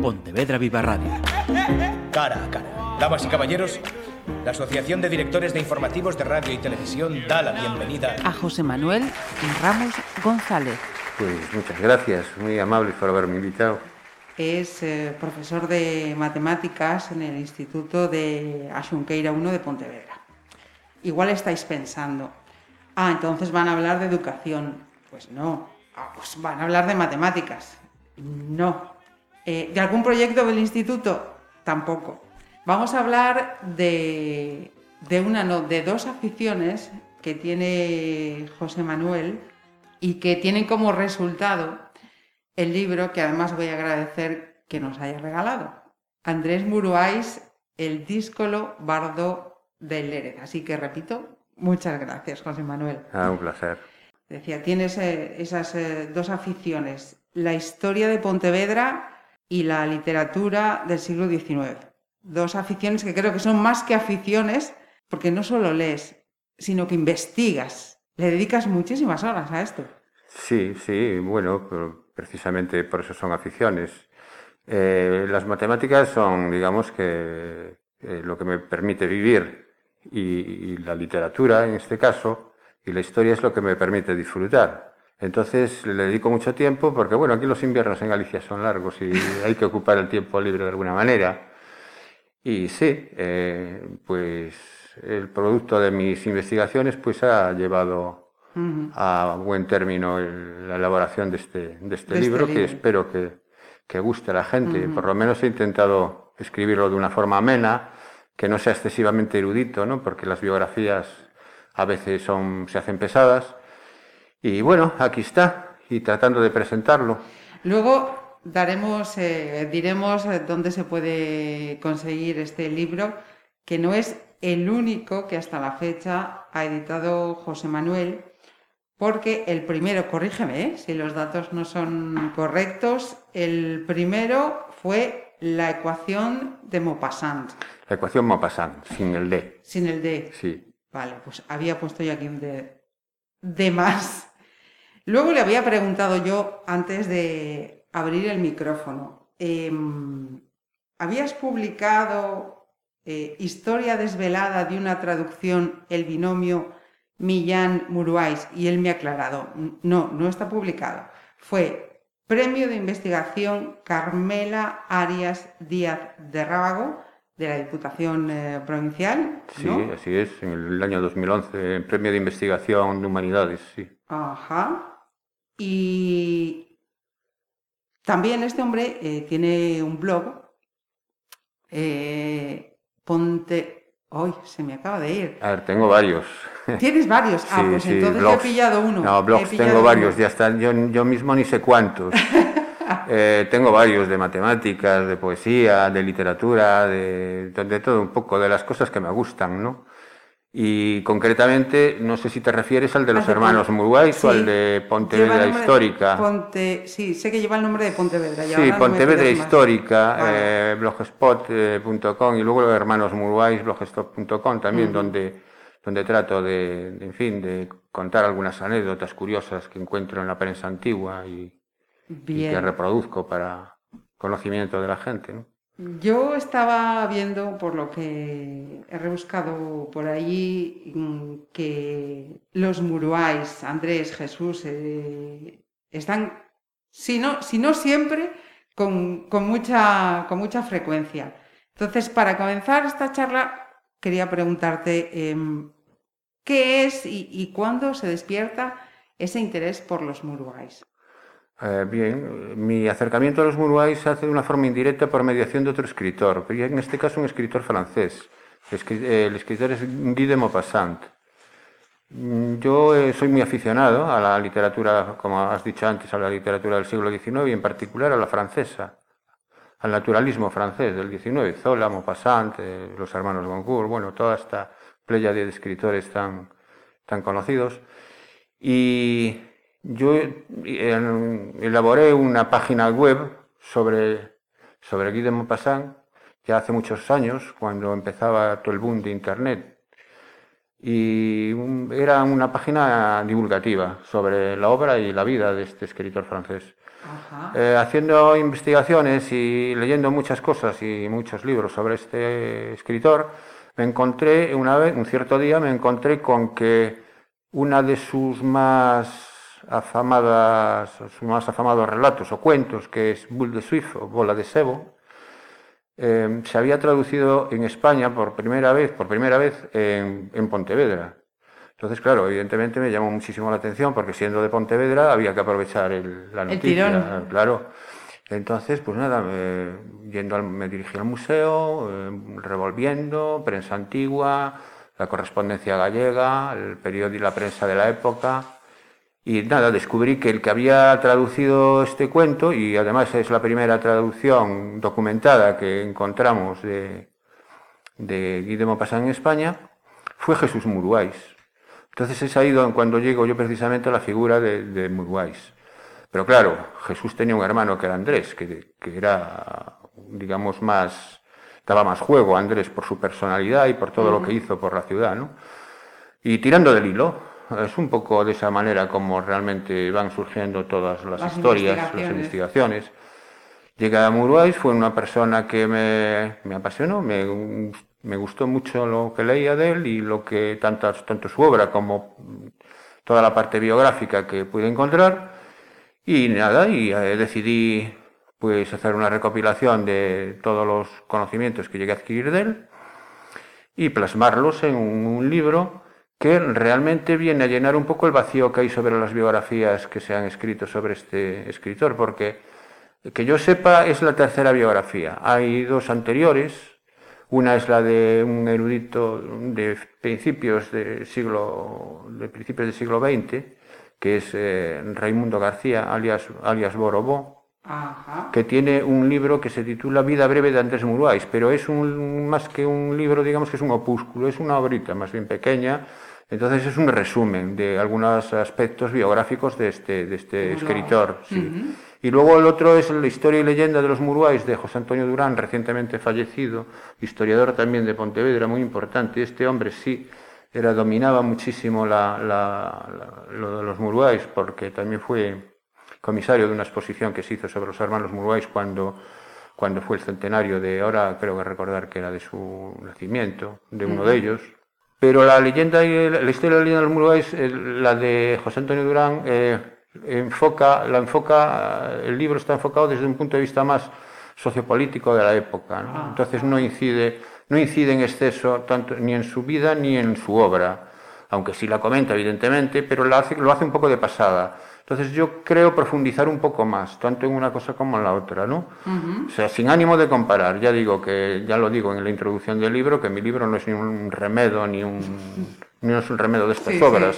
Pontevedra Viva Radio. Cara a cara. Damas y caballeros, la Asociación de Directores de Informativos de Radio y Televisión da la bienvenida a José Manuel Ramos González. Pues muchas gracias, muy amables por haberme invitado. Es eh, profesor de matemáticas en el Instituto de Asunqueira 1 de Pontevedra. Igual estáis pensando, ah, entonces van a hablar de educación. Pues no, ah, pues van a hablar de matemáticas. No. Eh, ¿De algún proyecto del instituto? Tampoco. Vamos a hablar de, de una, no, de dos aficiones que tiene José Manuel y que tienen como resultado el libro que además voy a agradecer que nos haya regalado. Andrés Muruáis, El díscolo bardo del Lérez. Así que repito, muchas gracias, José Manuel. Ah, un placer. Decía, tienes eh, esas eh, dos aficiones, la historia de Pontevedra y la literatura del siglo XIX. Dos aficiones que creo que son más que aficiones, porque no solo lees, sino que investigas. Le dedicas muchísimas horas a esto. Sí, sí, bueno, precisamente por eso son aficiones. Eh, las matemáticas son, digamos, que lo que me permite vivir y, la literatura, en este caso, y la historia es lo que me permite disfrutar. Entonces le dedico mucho tiempo porque, bueno, aquí los inviernos en Galicia son largos y hay que ocupar el tiempo libre de alguna manera. Y sí, eh, pues el producto de mis investigaciones pues ha llevado a buen término la elaboración de este, de este, este libro, que espero que, que, guste a la gente. Por lo menos he intentado escribirlo de una forma amena, que no sea excesivamente erudito, ¿no? porque las biografías a veces son, se hacen pesadas. Y bueno, aquí está, y tratando de presentarlo. Luego daremos, eh, diremos dónde se puede conseguir este libro, que no es el único que hasta la fecha ha editado José Manuel, porque el primero, corrígeme ¿eh? si los datos no son correctos, el primero fue la ecuación de Maupassant. La ecuación Maupassant, sin el D. Sin el D. Sí. Vale, pues había puesto yo aquí un D de más. Luego le había preguntado yo antes de abrir el micrófono. Em, ¿Habías publicado eh, Historia desvelada de una traducción, el binomio Millán Muruáis? Y él me ha aclarado, no, no está publicado. Fue Premio de Investigación Carmela Arias Díaz de Rábago, de la Diputación eh, Provincial. Sí, así es, en el año 2011, Premio de Investigación de Humanidades, sí. Ajá. Y también este hombre eh, tiene un blog, eh, Ponte... Hoy se me acaba de ir. A ver, tengo varios. ¿Tienes varios? Ah, pues entonces he pillado uno. No, blogs tengo varios, ya están, yo, yo mismo ni sé cuántos. eh, tengo varios de matemáticas, de poesía, de literatura, de, de, todo un poco, de las cosas que me gustan, ¿no? Y concretamente, no sé si te refieres al de los hermanos Murguáis o al de Pontevedra Histórica. Ponte, sí, sé que lleva el nombre de Pontevedra. sí, Pontevedra Histórica, eh, blogspot.com y luego los hermanos Murguáis, blogspot.com también, donde, donde trato de, en fin, de contar algunas anécdotas curiosas que encuentro en la prensa antigua y, y que reproduzco para conocimiento de la gente. ¿no? Yo estaba viendo, por lo que he rebuscado por allí, mm, que los muruáis, Andrés, Jesús, eh, están, si no, si no siempre, con, mucha, con mucha frecuencia. Entonces, para comenzar esta charla, quería preguntarte em, qué es y, y cuándo se despierta ese interés por los muruáis. Eh, bien, mi acercamiento a los Muruáis se hace de una forma indirecta por mediación de otro escritor, en este caso un escritor francés. El escritor es Guy de Maupassant. Mm, yo eh, soy muy aficionado a la literatura, como has dicho antes, a la literatura del siglo XIX y en particular a la francesa, al naturalismo francés del XIX, Zola, Maupassant, eh, los hermanos Goncourt, bueno, toda esta playa de escritores tan, tan conocidos. Y yo elaboré una página web sobre, sobre Guy de Maupassant ya hace muchos años, cuando empezaba todo el boom de Internet. Y era una página divulgativa sobre la obra y la vida de este escritor francés. Eh, haciendo investigaciones y leyendo muchas cosas y muchos libros sobre este escritor, me encontré una vez, un cierto día, me encontré con que una de sus más afamadas, sus más afamados relatos o cuentos, que es Bull de Swift o Bola de Sebo, eh, se había traducido en España por primera vez, por primera vez en, en Pontevedra. Entonces, claro, evidentemente me llamó muchísimo la atención porque siendo de Pontevedra había que aprovechar el, la noticia, claro. Entonces, pues nada, me, yendo al, me dirigí al museo, eh, revolviendo, prensa antigua, la correspondencia gallega, el periódico y la prensa de la época. Y nada, descubrí que el que había traducido este cuento, y además es la primera traducción documentada que encontramos de, de Guy de Maupassant en España, fue Jesús Muruáis. Entonces es ahí donde, cuando llego yo precisamente a la figura de, de Muruáis. Pero claro, Jesús tenía un hermano que era Andrés, que, que era, digamos, más, daba más juego a Andrés por su personalidad y por todo lo que hizo por la ciudad, ¿no? Y tirando del hilo, es un poco de esa manera como realmente van surgiendo todas las, Las historias, investigaciones. las investigaciones. Llega a Muruáis, fue una persona que me, me apasionó, me, me gustó mucho lo que leía de él y lo que tanto, tanto su obra como toda la parte biográfica que pude encontrar. Y nada, y eh, decidí pues hacer una recopilación de todos los conocimientos que llegué a adquirir de él y plasmarlos en un libro que realmente viene a llenar un poco el vacío que hay sobre las biografías que se han escrito sobre este escritor, porque que yo sepa es la tercera biografía. Hay dos anteriores, una es la de un erudito de principios del siglo, de principios del siglo XX, que es eh, Raimundo García, alias, alias Borobó, Ajá. que tiene un libro que se titula Vida breve de Andrés Muruáis, pero es un, más que un libro, digamos que es un opúsculo, es una obrita más bien pequeña, entonces es un resumen de algunos aspectos biográficos de este, de este escritor. sí. Y luego el otro es la historia y leyenda de los Muruáis de José Antonio Durán, recientemente fallecido, historiador también de Pontevedra, muy importante. Este hombre sí era, dominaba muchísimo la, la- la- lo de los Muruáis, porque también fue comisario de una exposición que se hizo sobre los hermanos Muruáis cuando, cuando fue el centenario de, ahora creo que recordar que era de su nacimiento, de uno de ellos. Pero la leyenda y la historia de la leyenda de los Muruáis, eh, la de José Antonio Durán, eh, enfoca, la enfoca, eh, el libro está enfocado desde un punto de vista más sociopolítico de la época. ¿no? Ah. Entonces no incide, no incide en exceso tanto ni en su vida ni en su obra, aunque sí la comenta evidentemente, pero la hace- lo hace un poco de pasada. Entonces yo creo profundizar un poco más, tanto en una cosa como en la otra, ¿no? O sea, sin ánimo de comparar, ya digo que, ya lo digo en la introducción del libro, que mi libro no es ni un remedo, ni un, no es un remedo de estas Sí, sí. obras.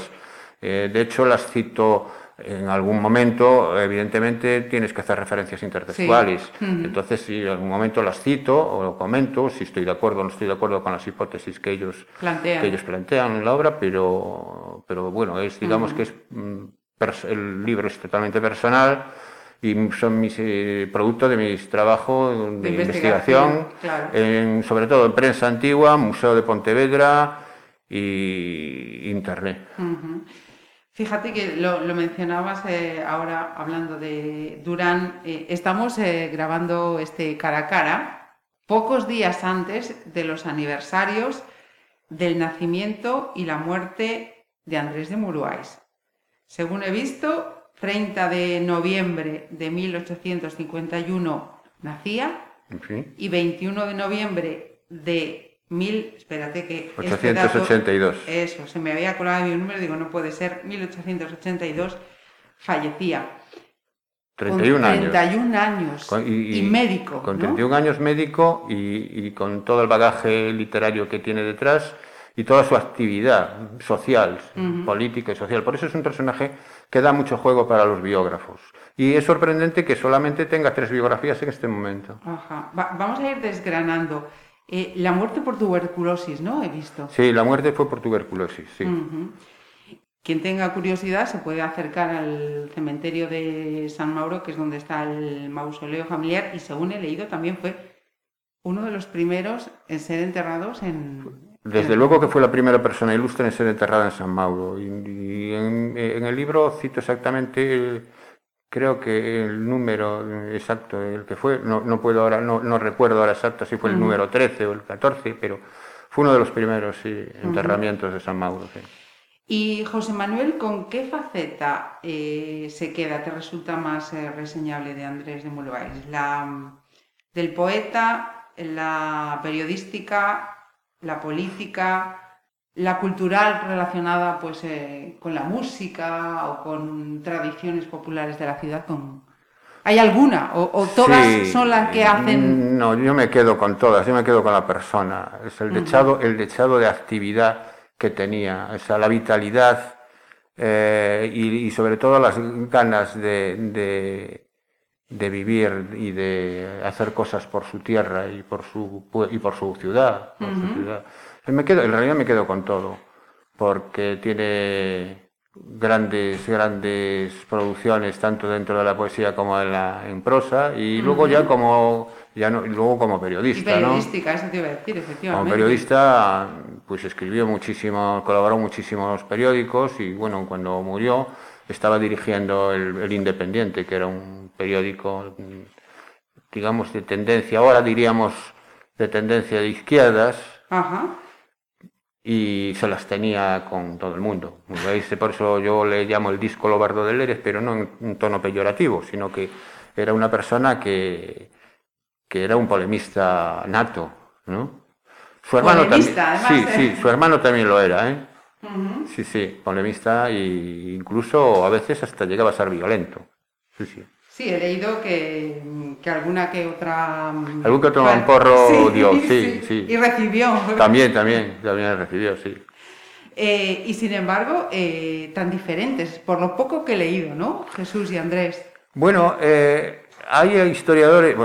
Eh, de hecho, las cito en algún momento, evidentemente tienes que hacer referencias intertextuales. Entonces, si en algún momento las cito o lo comento, si estoy de acuerdo o no estoy de acuerdo con las hipótesis que ellos Plantean. que ellos plantean en la obra, pero, pero bueno, es, digamos que es, mm, el libro es totalmente personal y son mis eh, producto de mis trabajos de, investigación, investigación, claro. en, sobre todo en prensa antigua, Museo de Pontevedra y Internet. Fíjate que lo, lo mencionabas eh, ahora hablando de Durán. eh, estamos eh, grabando este cara a cara pocos días antes de los aniversarios del nacimiento y la muerte de Andrés de Muruáis. Según he visto, 30 de noviembre de 1851 nacía y 21 de noviembre de 1000, espérate que este dato- 882. eso, se me había colado mi número, digo, no puede ser, 1882 fallecía. 31 con años. 31 años. Con- y, médico. Con ¿no? 31 años médico y, y con todo el bagaje literario que tiene detrás y toda su actividad social, política y social. Por eso es un personaje que da mucho juego para los biógrafos. Y es sorprendente que solamente tenga tres biografías en este momento. Ajá. Va- vamos a ir desgranando. Eh, la muerte por tuberculosis, ¿no? He visto. Sí, la muerte fue por tuberculosis, sí. Quien tenga curiosidad se puede acercar al cementerio de San Mauro, que es donde está el mausoleo familiar, y según he leído también fue uno de los primeros en ser enterrados en... Desde luego que fue la primera persona ilustre en ser enterrada en San Mauro. Y, y en, en el libro cito exactamente creo que el número exacto, el que fue, no, no puedo ahora, no, no, recuerdo ahora exacto si fue el número 13 o el 14, pero fue uno de los primeros enterramientos de San Mauro. Y José Manuel, ¿con qué faceta eh, se queda, te resulta más eh, reseñable de Andrés de Mulváis? ¿La del poeta, la periodística, la política, la cultural relacionada pues eh, con la música o con tradiciones populares de la ciudad? Con... ¿Hay alguna? ¿O, todas son las que hacen...? No, yo me quedo con todas, yo me quedo con la persona. Es el dechado, el dechado de actividad que tenía, o la vitalidad eh, y, sobre todo las ganas de, de, vivir y de hacer cosas por su tierra y por su, y por su ciudad. Me quedo, en realidad me quedo con todo, porque tiene grandes, grandes producciones tanto dentro de la poesía como en, la, en prosa y luego ya como ya no, luego como periodista. periodística, eso te iba a decir, efectivamente. Como periodista, pues escribió muchísimo, colaboró muchísimo en los periódicos y bueno, cuando murió estaba dirigiendo el, Independiente, que era un periódico, digamos, de tendencia, ahora diríamos de tendencia de izquierdas. Y se las tenía con todo el mundo. Por eso yo le llamo el disco Lobardo de Leres, pero no en un tono peyorativo, sino que era una persona que, que era un polemista nato, ¿no? Su hermano también, sí, sí, su hermano también lo era, ¿eh? Sí, sí, polemista e incluso a veces hasta llegaba a ser violento. Sí, sí. Sí, he leído que, que alguna que otra... Mm, Algún que otro porro dio, sí, sí, Y recibió. También, también, también recibió, sí. Eh, y sin embargo, eh, tan diferentes, por lo poco que he leído, ¿no? Jesús y Andrés. Bueno, eh, hay historiadores,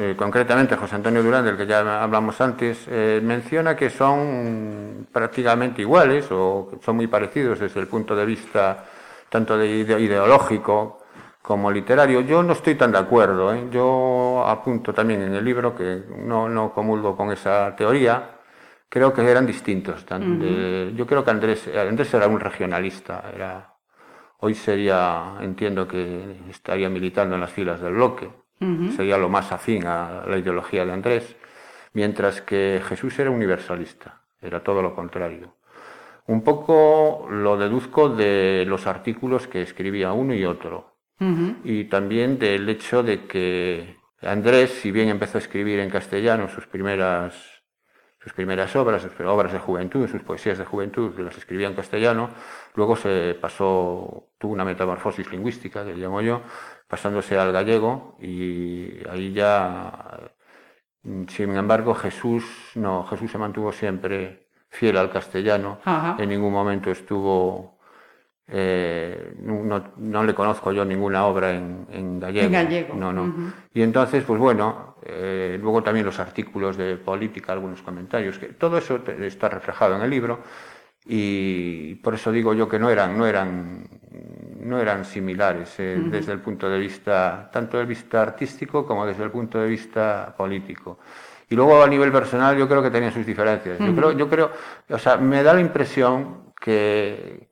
eh, concretamente José Antonio Durán, del que ya hablamos antes, menciona que son prácticamente iguales o son muy parecidos desde el punto de vista tanto de ideológico como literario. Yo no estoy tan de acuerdo. ¿eh? Yo apunto también en el libro que no, no comulgo con esa teoría. Creo que eran distintos. yo creo que Andrés, Andrés era un regionalista, era Hoy sería, entiendo que estaría militando en las filas del bloque, sería lo más afín a la ideología de Andrés, mientras que Jesús era universalista, era todo lo contrario. Un poco lo deduzco de los artículos que escribía uno y otro, y también del hecho de que Andrés, si bien empezó a escribir en castellano sus primeras sus primeras obras, sus obras de juventud, sus poesías de juventud, las escribía en castellano, luego se pasó, tuvo una metamorfosis lingüística, que llamo yo, pasándose al gallego y ahí ya, sin embargo, Jesús, no, Jesús se mantuvo siempre fiel al castellano, en ningún momento estuvo eh, no, le conozco yo ninguna obra en, gallego. No, no. Y entonces, pues bueno, eh, luego también los artículos de política, algunos comentarios, que todo eso está reflejado en el libro y por eso digo yo que no eran, no eran, no eran similares eh, desde el punto de vista, tanto del vista artístico como desde el punto de vista político. Y luego a nivel personal yo creo que tenían sus diferencias. Yo creo, yo creo, o sea, me da la impresión que,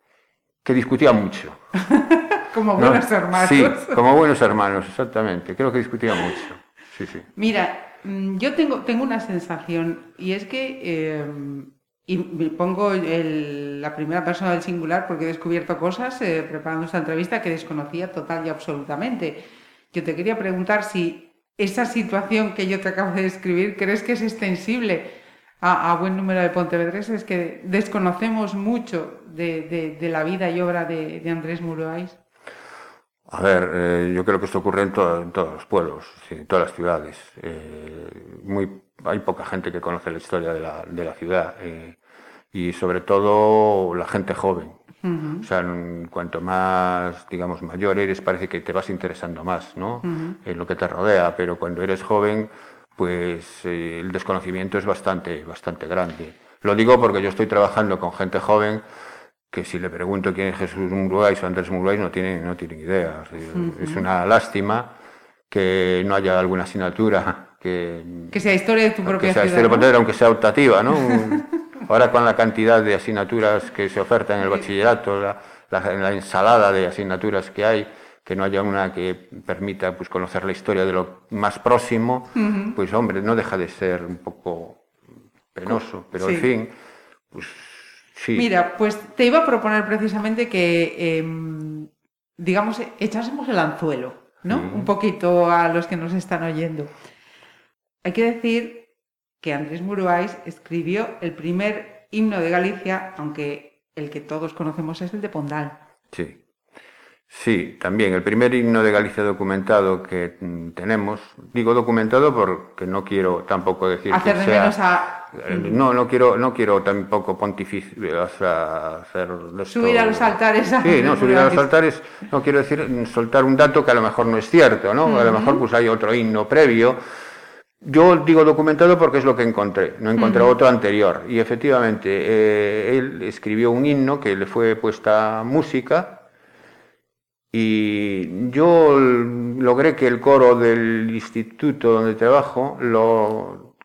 que discutía mucho. como buenos hermanos. Sí, como buenos hermanos, exactamente. Creo que discutía mucho. Sí, sí. Mira, mm, yo tengo, tengo una sensación y es que, eh, y me pongo la primera persona del singular porque he descubierto cosas eh, preparando esta entrevista que desconocía total y absolutamente. Yo te quería preguntar si esa situación que yo te acabo de describir, ¿crees que es extensible a, buen número de pontevedreses que desconocemos mucho de, la vida y obra de, Andrés Muruáis? A ver, eh, yo creo que esto ocurre en, todos los pueblos, en todas las ciudades. Eh, muy, hay poca gente que conoce la historia de la, ciudad eh, y sobre todo la gente joven. O sea, cuanto más, digamos, mayor eres, parece que te vas interesando más, ¿no? En lo que te rodea, pero cuando eres joven, pues eh, el desconocimiento es bastante, bastante grande. Lo digo porque yo estoy trabajando con gente joven que si le pregunto quién es Jesús Muruáis o Andrés Muruáis no tienen, no tienen idea. Es una lástima que no haya alguna asignatura que... Que sea historia de tu propia que ciudad, aunque sea optativa, ¿no? Ahora con la cantidad de asignaturas que se ofertan en el bachillerato, la, la ensalada de asignaturas que hay, que no haya una que permita pues, conocer la historia de lo más próximo, pues hombre, no deja de ser un poco penoso, pero en fin, pues sí. Mira, pues te iba a proponer precisamente que, em, digamos, echásemos el anzuelo, ¿no? Un poquito a los que nos están oyendo. Hay que decir que Andrés Muruáis escribió el primer himno de Galicia, aunque el que todos conocemos es el de Pondal. Sí. Sí, también el primer himno de Galicia documentado que mm, tenemos, digo documentado porque no quiero tampoco decir Hacer que de sea, menos a eh, no, no quiero, no quiero tampoco pontificar, o sea, hacer subir a los altares. a Sí, no, subir a los altares, no quiero decir mm, soltar un dato que a lo mejor no es cierto, ¿no? A lo mejor pues hay otro himno previo. Yo digo documentado porque es lo que encontré, no encontré otro anterior. Y efectivamente, eh, él escribió un himno que le fue puesta música y yo logré que el coro del instituto donde trabajo,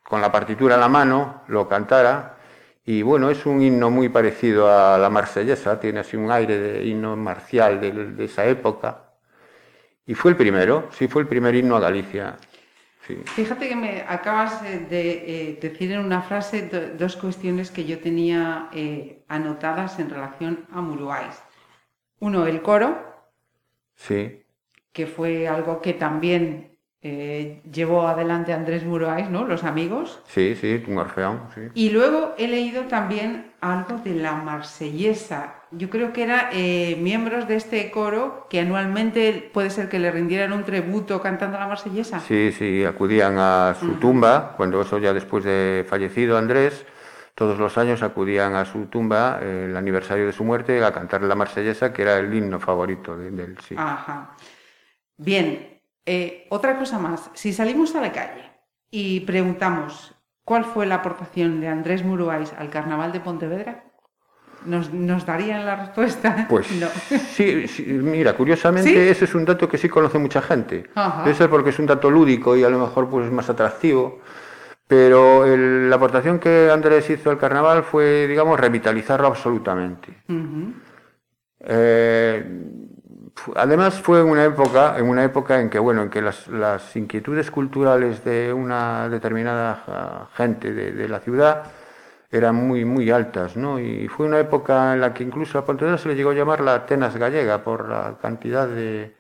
con la partitura en la mano, lo cantara. Y bueno, es un himno muy parecido a la marsellesa, tiene así un aire de himno marcial de, esa época. Y fue el primero, sí, fue el primer himno a Galicia. Sí. Fíjate que me acabas eh, de eh, decir en una frase do- dos cuestiones que yo tenía eh, anotadas en relación a Muruáis. Uno, el coro, Sí, que fue algo que también eh, llevó adelante Andrés Muruáis, ¿no? Los amigos. sí, sí, un orfeón, sí. Y luego he leído también algo de la marsellesa. Yo creo que eran miembros de este coro que anualmente puede ser que le rindieran un tributo cantando la marsellesa. Sí, sí, acudían a su tumba, cuando eso ya después de fallecido Andrés, todos los años acudían a su tumba, eh, el aniversario de su muerte, a cantar la marsellesa, que era el himno favorito de, de él, sí. Ajá. Bien, eh, otra cosa más. Si salimos a la calle y preguntamos cuál fue la aportación de Andrés Muruáis al Carnaval de Pontevedra, ¿nos, nos darían la respuesta? Pues no. sí, sí, mira, curiosamente ¿Sí? ese es un dato que sí conoce mucha gente. Ajá. Debe ser porque es un dato lúdico y a lo mejor pues es más atractivo. Pero el- la aportación que Andrés hizo al carnaval fue, digamos, revitalizarlo absolutamente. Eh, además fue en una época, en una época en que bueno, en que las, las inquietudes culturales de una determinada gente de, de la ciudad eran muy muy altas, ¿no? Y fue una época en la que incluso a Pontevedra se le llegó a llamar la Atenas gallega por la cantidad de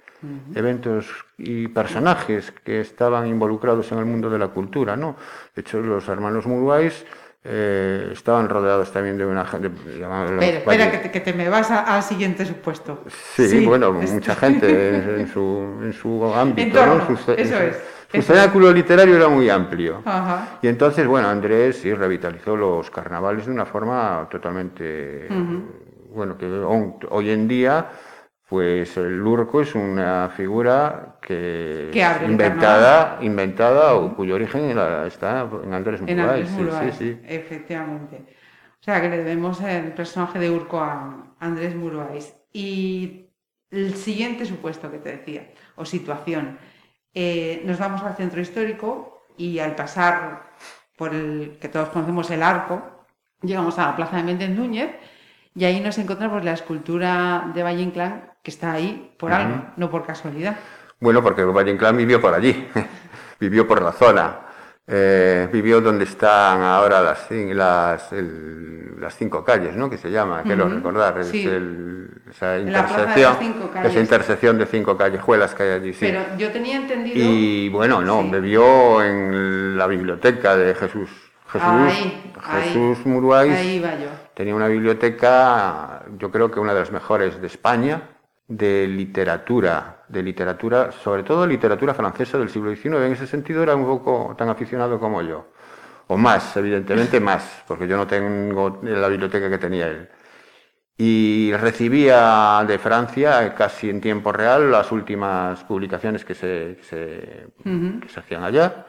eventos y personajes que estaban involucrados en el mundo de la cultura, ¿no? De hecho, los hermanos Muruáis eh, estaban rodeados también de una gente. Espera, espera, que te, que te me vas al siguiente supuesto. Sí, bueno, es- mucha gente en, en su, en su ámbito, Entorno, ¿no? Su, eso su- es, Su eso es. cenáculo literario era muy amplio. Ajá. Y entonces, bueno, Andrés sí revitalizó los carnavales de una forma totalmente, bueno, que hoy en día, pues el Lurco es una figura que, Que inventada, inventada o cuyo origen está en Andrés. Andrés sí, sí, sí. efectivamente. O sea, que le debemos el personaje de Urco a Andrés Muruáis. Y el siguiente supuesto que te decía, o situación. Eh, nos vamos al centro histórico y al pasar por el que todos conocemos el arco, llegamos a la plaza de Méndez Núñez y ahí nos encontramos la escultura de Valle Inclán que está ahí por algo, no por casualidad. Bueno, porque Valle Inclán vivió por allí, vivió por la zona, eh, vivió donde están ahora las, las, el- las cinco calles, ¿no? Que se llama, que lo Ujú, recordar, es sí. el- esa de intersección, cinco calles. esa intersección de cinco callejuelas que hay allí, sí. Pero yo tenía entendido... Y bueno, no, Sí. vivió en la biblioteca de Jesús. Jesús, Ahí, ahí. Jesús Muruáis Ahí iba yo. Tenía una biblioteca, yo creo que una de las mejores de España, de literatura, de literatura, sobre todo literatura francesa del siglo XIX. En ese sentido era un poco tan aficionado como yo. O más, evidentemente más, porque yo no tengo la biblioteca que tenía él. Y recibía de Francia, casi en tiempo real, las últimas publicaciones que se, que se, que se hacían allá.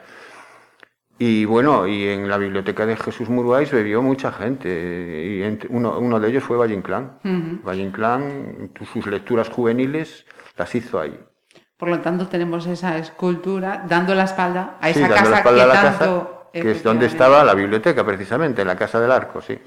Y bueno, y en la biblioteca de Jesús Muruáis bebió mucha gente. Y uno, uno de ellos fue Valle Inclán. Valle Inclán, sus lecturas juveniles las hizo ahí. Por lo tanto, tenemos esa escultura dando la espalda a Sí, esa dando casa la espalda que a la tanto... casa, que es donde estaba la biblioteca, precisamente, en la Casa del Arco, sí.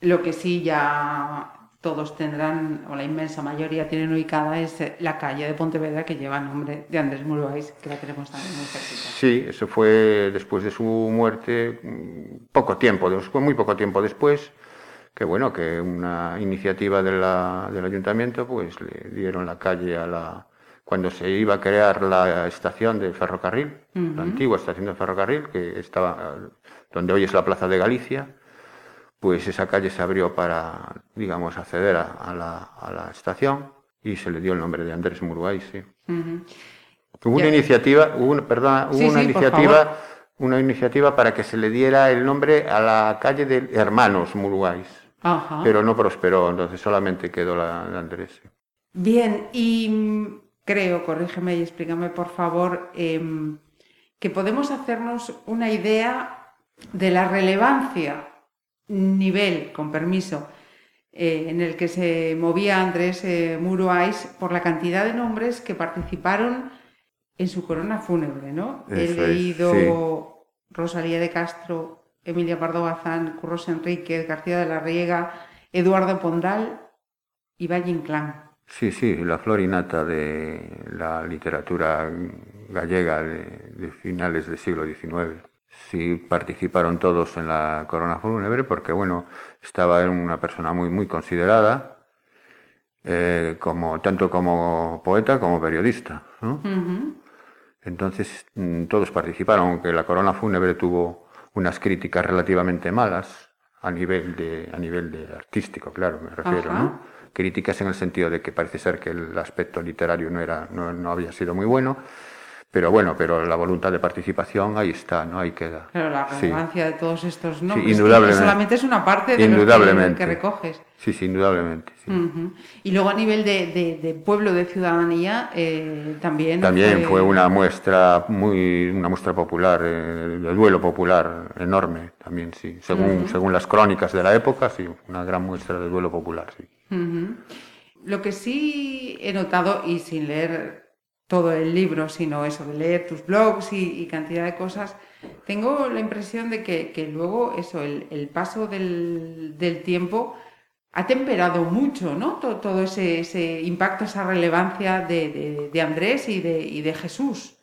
Lo que sí ya todos tendrán, o la inmensa mayoría tienen ubicada, es eh, la calle de Pontevedra que lleva el nombre de Andrés Muruáis, que la tenemos también muy cerquita. Sí, eso fue después de su muerte, mm, poco tiempo, fue muy poco tiempo después, que bueno, que una iniciativa de la, del ayuntamiento, pues le dieron la calle a la, cuando se iba a crear la estación de ferrocarril, la antigua estación de ferrocarril, que estaba donde hoy es la Plaza de Galicia, pues esa calle se abrió para, digamos, acceder a, la, estación y se le dio el nombre de Andrés Muruay, sí. Hubo una iniciativa, hubo, perdón, hubo una iniciativa, una iniciativa para que se le diera el nombre a la calle de Hermanos Muruáis, pero no prosperó, entonces solamente quedó la de Andrés. Bien, y mm, creo, corrígeme y explícame por favor, em, que podemos hacernos una idea de la relevancia nivel, con permiso, eh, en el que se movía Andrés eh, por la cantidad de nombres que participaron en su corona fúnebre, ¿no? He leído Rosalía de Castro, Emilia Pardo Bazán, Curros Enrique, García de la Riega, Eduardo Pondal y Valle Inclán. Sí, sí, la florinata de la literatura gallega de finales del siglo XIX sí participaron todos en la corona fúnebre porque, bueno, estaba una persona muy, muy considerada, eh, como, tanto como poeta como periodista. Entonces, mm, todos participaron, aunque la corona fúnebre tuvo unas críticas relativamente malas a nivel de, a nivel de artístico, claro, me refiero, ¿no? Críticas en el sentido de que parece ser que el aspecto literario no, era, no, no había sido muy bueno pero bueno, pero la voluntad de participación ahí está, ¿no? Ahí queda. Pero la relevancia de todos estos nombres indudablemente. solamente es una parte de lo que, recoges. Sí, sí, indudablemente. Y luego a nivel de, pueblo, de ciudadanía, eh, también... También fue... una muestra muy una muestra popular, eh, de duelo popular enorme, también, sí. Según, según las crónicas de la época, sí, una gran muestra de duelo popular, sí. Lo que sí he notado, y sin leer todo el libro, sino eso, de leer tus blogs y, cantidad de cosas, tengo la impresión de que, luego eso, el, paso del, tiempo ha temperado mucho, ¿no? Todo, ese, impacto, esa relevancia de, Andrés y de, y de Jesús.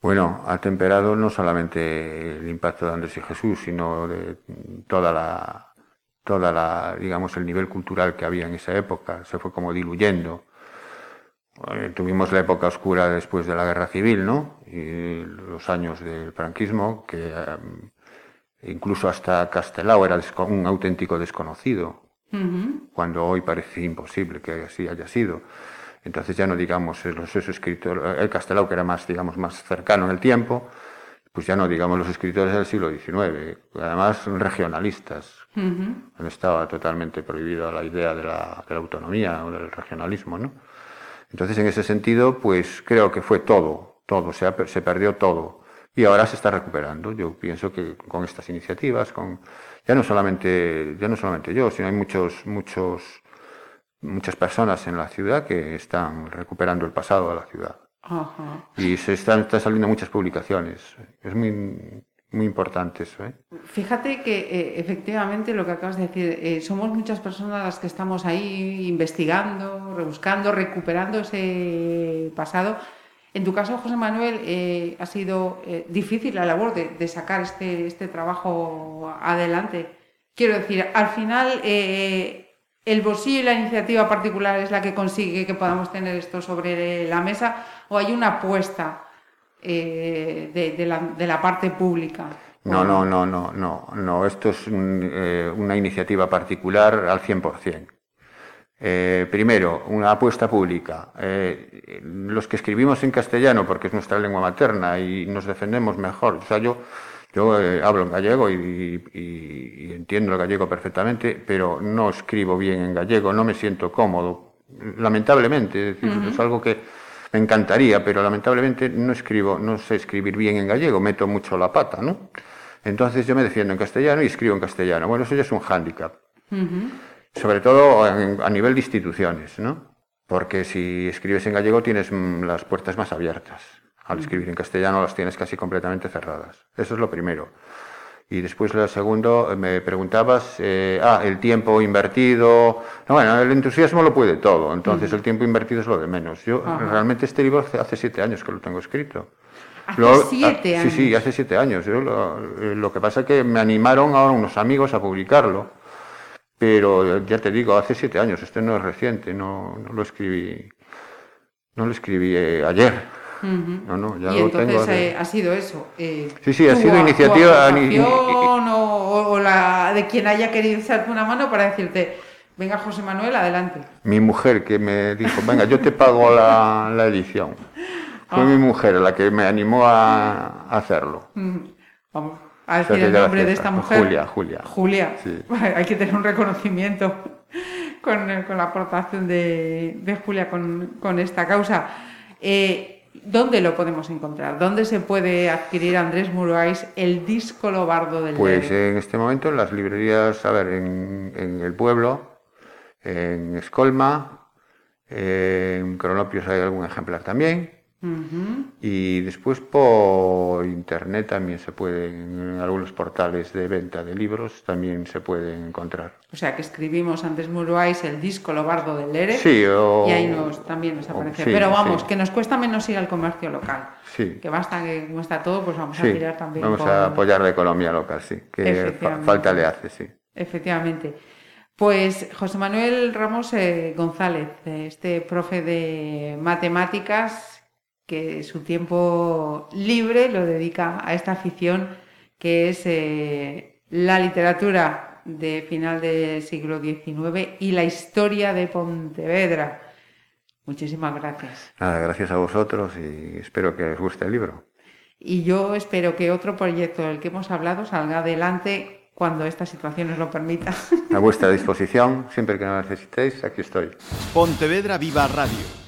Bueno, ha temperado no solamente el impacto de Andrés y Jesús, sino de toda la, toda la, digamos, el nivel cultural que había en esa época. Se fue como diluyendo eh, tuvimos la época oscura después de la guerra civil, ¿no? Y los años del franquismo, que eh, incluso hasta Castelao era un auténtico desconocido, cuando hoy parece imposible que así haya sido. Entonces ya no digamos los escritores, el Castelao que era más, digamos, más cercano en el tiempo, pues ya no digamos los escritores del siglo XIX, además regionalistas. Estaba totalmente prohibida la idea de la, de la autonomía o del regionalismo, ¿no? Entonces, en ese sentido, pues creo que fue todo, todo, se, se perdió todo. Y ahora se está recuperando. Yo pienso que con estas iniciativas, con ya no solamente, ya no solamente yo, sino hay muchos, muchos, muchas personas en la ciudad que están recuperando el pasado de la ciudad. Y se están, están saliendo muchas publicaciones. Es muy, muy importante eso. ¿eh? Fíjate que eh, efectivamente lo que acabas de decir, eh, somos muchas personas las que estamos ahí investigando, rebuscando, recuperando ese pasado. En tu caso, José Manuel, ha sido difícil la labor de, sacar este, este, trabajo adelante. Quiero decir, al final el bolsillo y la iniciativa particular es la que consigue que podamos tener esto sobre la mesa o hay una apuesta eh, de, la, de, la, parte pública. No, no, no, no, no, no. Esto es eh, una iniciativa particular al 100%. Eh, primero, una apuesta pública. Eh, los que escribimos en castellano, porque es nuestra lengua materna y nos defendemos mejor. O sea, yo, yo hablo en gallego y, entiendo el gallego perfectamente, pero no escribo bien en gallego, no me siento cómodo, lamentablemente. Es, decir, es algo que me encantaría, pero lamentablemente no escribo, no sé escribir bien en gallego, meto mucho la pata, ¿no? Entonces yo me defiendo en castellano y escribo en castellano. Bueno, eso ya es un hándicap. Sobre todo a nivel de instituciones, ¿no? Porque si escribes en gallego tienes mm, las puertas más abiertas. Al escribir en castellano las tienes casi completamente cerradas. Eso es lo primero. Y después la segundo me preguntabas, eh, ah, el tiempo invertido. No, bueno, el entusiasmo lo puede todo, entonces el tiempo invertido es lo de menos. Yo realmente este libro hace, hace, siete años que lo tengo escrito. Hace siete años. Ah, sí, sí, hace siete años. Yo lo, eh, lo, que pasa es que me animaron ahora unos amigos a publicarlo, pero ya te digo, hace siete años. Este no es reciente, no, no lo escribí, no lo escribí ayer. No, no, ya y entonces eh, ha sido eso. Eh, sí, sí, ha sido iniciativa. O, o, la de quien haya querido echarte una mano para decirte, venga José Manuel, adelante. Mi mujer que me dijo, venga, yo te pago la, la edición. Fue mi mujer la que me animó a, hacerlo. Vamos a decir el nombre de esta mujer. Julia, Julia. Julia. Sí. Hay que tener un reconocimiento con, con la aportación de, de Julia con, con, esta causa. Eh, ¿Dónde lo podemos encontrar? ¿Dónde se puede adquirir Andrés Muruáis el disco Lobardo del Pues en este momento en las librerías, a ver, en, en el pueblo, en Escolma, en Cronopios hay algún ejemplar también. Y después por internet también se pueden, en algunos portales de venta de libros también se pueden encontrar. O sea que escribimos antes Muruáis el disco Lobardo del Lere sí, y ahí nos, también nos aparece. Pero vamos, que nos cuesta menos ir al comercio local. Sí. Que basta que como está todo, pues vamos a tirar también. Vamos a apoyar la economía local, sí. Que falta le hace, sí. Efectivamente. Pues José Manuel Ramos eh, González, este profe de matemáticas que su tiempo libre lo dedica a esta afición que es eh, la literatura de final del siglo XIX y la historia de Pontevedra. Muchísimas gracias. Nada, gracias a vosotros y espero que os guste el libro. Y yo espero que otro proyecto del que hemos hablado salga adelante cuando esta situación nos lo permita. A vuestra disposición, siempre que lo necesitéis, aquí estoy. Pontevedra Viva Radio